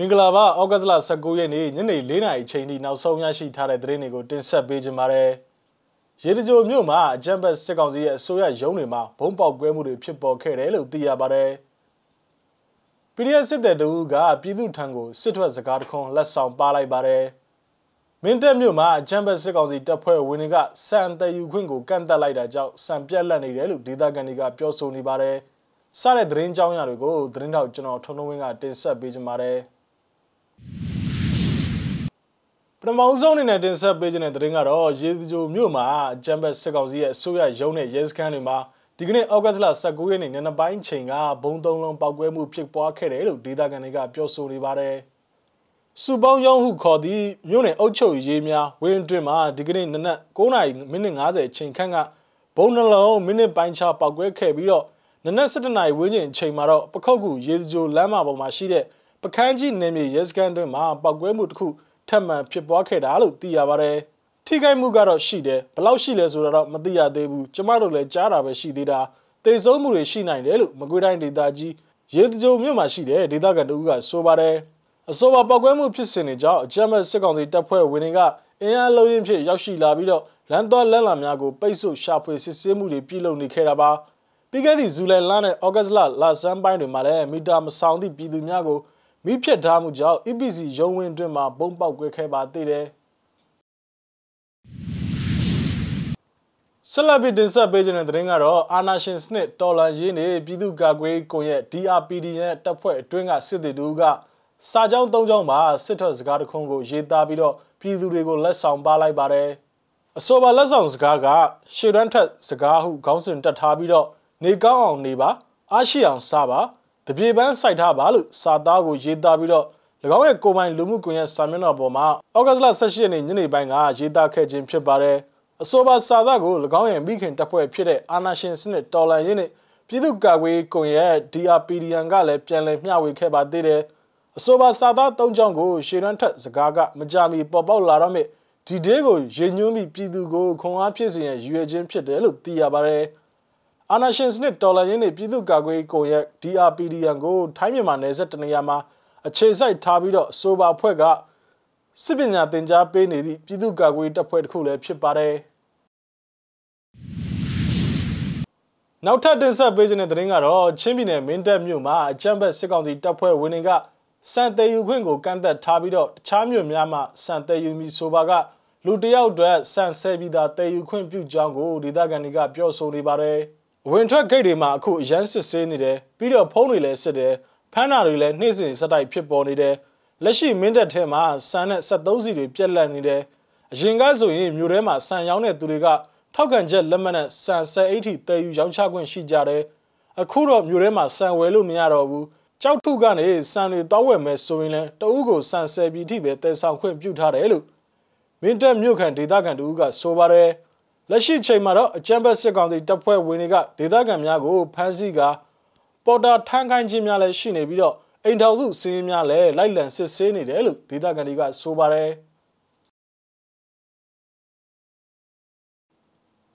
မင်္ဂလာပါဩဂတ်လ19ရက်နေ့ညနေ4နာရီချိန်ထိနောက်ဆုံးရရှိထားတဲ့သတင်းတွေကိုတင်ဆက်ပေးကြပါမယ်။ရေတကြိုမြို့မှာအကြံဘက်စစ်ကောင်စီရဲ့အစိုးရရုံးတွေမှာဘုံပေါက်ကွဲမှုတွေဖြစ်ပေါ်ခဲ့တယ်လို့သိရပါတယ်။ PDF စစ်တပ်တူကပြည်သူထံကိုစစ်ထွက်စကားတခွန်းလက်ဆောင်ပါလိုက်ပါတယ်။မင်းတပ်မြို့မှာအကြံဘက်စစ်ကောင်စီတပ်ဖွဲ့ဝင်တွေကစံတယူခွင့်ကိုကန့်တက်လိုက်တာကြောင့်စံပြက်လက်နေတယ်လို့ဒေသခံတွေကပြောဆိုနေပါတယ်။စတဲ့သတင်းကြောင်းရတွေကိုသတင်းထောက်ကျွန်တော်ထုံထုံဝင်းကတင်ဆက်ပေးကြပါမယ်။ ပထမဆုံးအနေနဲ့တင်ဆက်ပေးခြင်းတဲ့သတင်းကတော့ရေစကြိုမြို့မှာဂျမ်ဘတ်စစ်ကောင်စီရဲ့အစိုးရရုံးနဲ့ရဲစခန်းတွေမှာဒီကနေ့ဩဂတ်လ19ရက်နေ့နေ့နပိုင်းချိန်ကဘုံသုံးလုံးပောက်ကွဲမှုဖြစ်ပွားခဲ့တယ်လို့ဒေသခံတွေကပြောဆိုနေပါတယ်။စုပေါင်းရုံးဟုခေါ်သည့်မြို့နယ်အုပ်ချုပ်ရေးများဝင်းတွင်မှာဒီကနေ့နနက်9:50မိနစ်50ချိန်ခန့်ကဘုံနှလုံးမိနစ်ပိုင်းခြားပောက်ကွဲခဲ့ပြီးတော့နနက်7:00နာရီဝန်းကျင်ချိန်မှာတော့ပခုတ်ကူရေစကြိုလမ်းမပေါ်မှာရှိတဲ့ပကန်းကြီးနယ်မြေရဲစခန်းတွင်မှာပောက်ကွဲမှုတစ်ခု ထပ်မံဖြစ်ပွားခဲ့တာလို့သိရပါတယ်။ထိခိုက်မှုကတော့ရှိတယ်ဘယ်လောက်ရှိလဲဆိုတာတော့မသိရသေးဘူးကျမတို့လည်းကြားတာပဲရှိသေးတာတေဆုံးမှုတွေရှိနိုင်တယ်လို့မကွေးတိုင်းဒေသကြီးရေတကြုံမြို့မှာရှိတဲ့ဒေသခံတို့ကဆိုပါတယ်။အဆိုပါပောက်ကွဲမှုဖြစ်စဉ်တွေကြောင့်အကြမ်းမဲ့စစ်ကောင်စီတပ်ဖွဲ့ဝင်တွေကအင်အားလုံးရင်းဖြစ်ရောက်ရှိလာပြီးတော့လမ်းသွားလမ်းလာများကိုပိတ်ဆို့ရှာဖွေစစ်ဆေးမှုတွေပြုလုပ်နေခဲ့တာပါ။ပြီးခဲ့သည့်ဇူလိုင်လနဲ့ဩဂတ်လလဆန်းပိုင်းတွေမှာလည်းမီတာမဆောင်သည့်ပြည်သူများကို မိဖြတ်ထားမှုကြောင့် EPC ရုံးဝင်းအတွင်းမှာပုံပေါက်ကွဲခဲ့ပါသေးတယ်ဆက်လက်ပြီးတင်ဆက်ပေးခြင်းတဲ့သတင်းကတော့အာနာရှင်စနစ်တော်လန်ရေးနေပြည်သူ့ကာကွယ်ကွန်ရက် DRPD ရဲ့တပ်ဖွဲ့အတွင်းကစစ်သည်တို့ကစာကြောင်း၃ကြောင်းမှာစစ်ထွက်စကားတခုကိုရေးသားပြီးတော့ပြည်သူတွေကိုလက်ဆောင်ပါလိုက်ပါတယ်အဆိုပါလက်ဆောင်စကားကရှေ့တန်းထက်စကားဟုခေါင်းစဉ်တက်ထားပြီးတော့နေကောင်းအောင်နေပါအားရှိအောင်စားပါ တပြေပန်းစိုက်ထားပါလို့စာသားကိုရေးသားပြီးတော့၎င်းရဲ့ကိုပိုင်လူမှုကွန်ရက်စာမျက်နှာပေါ်မှာဩဂတ်လ18ရက်နေ့ညနေပိုင်းကရေးသားခဲ့ခြင်းဖြစ်ပါတယ်။အဆိုပါစာသားကို၎င်းရဲ့မိခင်တပ်ဖွဲ့ဖြစ်တဲ့အာနာရှင်စနစ်တော်လန်ရေးနဲ့ပြည်သူ့ကာကွယ်ကွန်ရက် DRPDN ကလည်းပြန်လည်မျှဝေခဲ့ပါသေးတယ်။အဆိုပါစာသား၃ချောင်းကိုရှေရန်ထက်စကားကမကြမီပေါ်ပေါက်လာတော့မြဒီဒေးကိုရေညွှန်းပြီးပြည်သူကိုခွန်အားဖြစ်စေရန်ရည်ရွယ်ခြင်းဖြစ်တယ်လို့သိရပါတယ်။ အာနာရှင်စနစ်တော်လှန်ရေးနှင့်ပြည်သူ့ကာကွယ်ရေးကွန်ရက် DRPDN ကိုထိုင်းမြန်မာနယ်စပ်တနေရာမှာအခြေစိုက်ထားပြီးတော့ဆိုပါဖွဲ့ကစစ်ပညာသင်ကြားပေးနေသည့်ပြည်သူ့ကာကွယ်တပ်ဖွဲ့တစ်ခုလည်းဖြစ်ပါတယ်နောက်ထပ်တင်ဆက်ပေးခြင်းတဲ့သတင်းကတော့ချင်းပြည်နယ်မင်းတပ်မြို့မှာအကြမ်းဖက်စစ်ကောင်စီတပ်ဖွဲ့ဝင်တွေကစံတည်ယူခွင့်ကိုကန့်သက်ထားပြီးတော့တခြားမြို့များမှာစံတည်ယူမီဆိုပါကလူတယောက်အတွက်စံဆဲပြီးသားတည်ယူခွင့်ပြုကြောင်းကိုဒေသခံတွေကပြောဆိုနေပါတယ်။ ဝင်ထွက်ဂိတ်တွေမှာအခုအရန်စစ်ဆေးနေတယ်ပြီးတော့ဖုန်းတွေလည်းစစ်တယ်ဖမ်းတာတွေလည်းနှိမ့်စင်စက်တိုက်ဖြစ်ပေါ်နေတယ်လက်ရှိမင်းတပ်ထဲမှာစံနဲ့73စီတွေပြက်လက်နေတယ်အရင်ကဆိုရင်မြို့ထဲမှာစံရောင်းတဲ့သူတွေကထောက်ကန်ချက်လက်မှတ်နဲ့စံဆယ်အိတ်ထိတည်ယူရောင်းချခွင့်ရှိကြတယ်အခုတော့မြို့ထဲမှာစံဝယ်လို့မရတော့ဘူးကြောက်ထုကနေစံတွေတောက်ဝယ်မယ်ဆိုရင်လည်းတအုပ်ကိုစံဆယ်ပြီးထိပဲတည်ဆောင်ခွင့်ပြုထားတယ်လို့မင်းတပ်မြို့ခံဒေသခံတို့ကဆိုပါတယ် လက်ရှိချိန်မှာတော့အကြမ်းဖက်စစ်ကောင်စီတပ်ဖွဲ့ဝင်တွေကဒေသခံများကိုဖမ်းဆီးကာပေါ်တာထမ်းခိုင်းခြင်းများလည်းရှိနေပြီးတော့အိမ်ထောင်စုစည်းများလည်းလိုက်လံစစ်ဆေးနေတယ်လို့ဒေသခံတွေကဆိုပါတယ်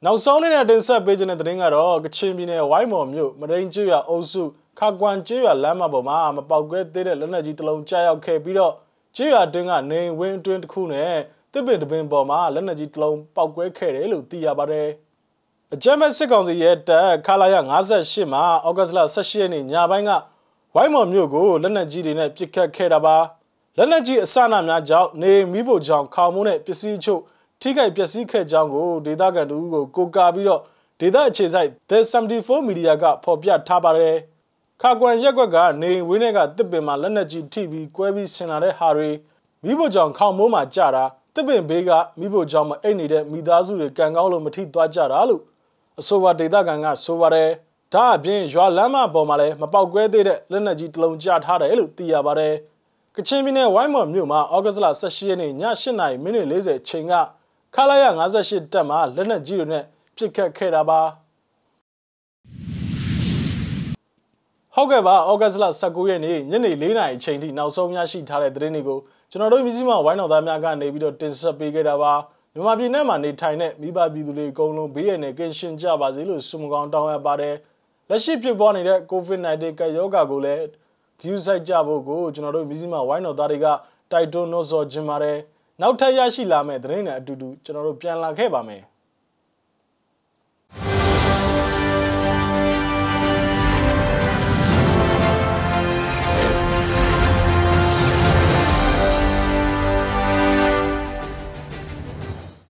နောက်ဆုံးနေတဲ့တင်ဆက်ပေးခြင်းတဲ့သတင်းကတော့ကချင်ပြည်နယ်ဝိုင်းမော်မြို့မရိန်ကျွရအုပ်စုခါကွမ်ကျွရလမ်းမပေါ်မှာမပေါက်ကွဲသေးတဲ့လက်နက်ကြီးတစ်လုံးကြားရောက်ခဲ့ပြီးတော့ကျွရတွင်းကနေဝင်းအတွင်းတစ်ခုနဲ့ တစ်ပင်တပင်ပေါ်မှာလက်နက်ကြီးတစ်လုံးပောက်ကွဲခဲ့တယ်လို့သိရပါတယ်။အကြမ်းဖက်စစ်ကောင်စီရဲ့တပ်ခလာရ58မှာဩဂတ်လ18ရက်နေ့ညပိုင်းကဝိုင်းမော်မြို့ကိုလက်နက်ကြီးတွေနဲ့ပစ်ခတ်ခဲ့တာပါ။လက်နက်ကြီးအစနာများကြောင့်နေမီးဖို့ကြောင့်ခေါင်မိုးနဲ့ပစ္စည်းချုပ်ထိခိုက်ပျက်စီးခဲ့ကြောင်းကိုဒေသခံတို့ကိုကိုကာပြီးတော့ဒေသအခြေစိုက် The 74 Media ကဖော်ပြထားပါတယ်။ခါကွမ်ရက်ကွက်ကနေဝင်းထဲကတစ်ပင်မှာလက်နက်ကြီးထိပြီးကွဲပြီးဆင်လာတဲ့ဟာတွေမိဖို့ကြောင့်ခေါင်မိုးမှာကြတာ တစ်ပင်ဘေးကမိဖို့ကြောင့်မအိတ်နေတဲ့မိသားစုတွေကံကောင်းလို့မထိသွားကြတာလို့အဆိုပါဒေသခံကဆိုပါတယ်ဒါအပြင်ရွာလမ်းမပေါ်မှာလည်းမပေါက်ကွဲသေးတဲ့လက်နက်ကြီးတစ်လုံးကြားထားတယ်လို့သိရပါတယ်ကချင်ပြည်နယ်ဝိုင်းမော်မြို့မှာဩဂတ်လ18ရက်နေ့ည8:40မိနစ်40ချိန်ကခလာရ58တက်မှာလက်နက်ကြီးတွေနဲ့ပစ်ခတ်ခဲ့တာပါဟုတ်ကဲ့ပါဩဂတ်လ19ရက်နေ့ညနေ4:00နာရီချိန်ထိနောက်ဆုံးရရှိထားတဲ့သတင်းတွေကို ကျွန်တော်တို့မြစည်းမဝိုင်းတော်သားများကနေပြီးတော့တင်ဆက်ပေးခဲ့တာပါမြန်မာပြည်နဲ့မှာနေထိုင်တဲ့မိဘပြည်သူတွေအကုန်လုံးဘေးရန်နဲ့ကင်းရှင်းကြပါစေလို့ဆုမကောင်းတောင်းရပါတယ်လက်ရှိဖြစ်ပေါ်နေတဲ့ COVID-19 ကပ်ရောဂါကိုလည်းက view site ကြဖို့ကိုကျွန်တော်တို့မြစည်းမဝိုင်းတော်သားတွေကတိုက်တွန်းနှိုးဆော်ခြင်းပါတယ်နောက်ထပ်ရရှိလာမယ့်သတင်းတွေအတူတူကျွန်တော်တို့ပြန်လာခဲ့ပါမယ်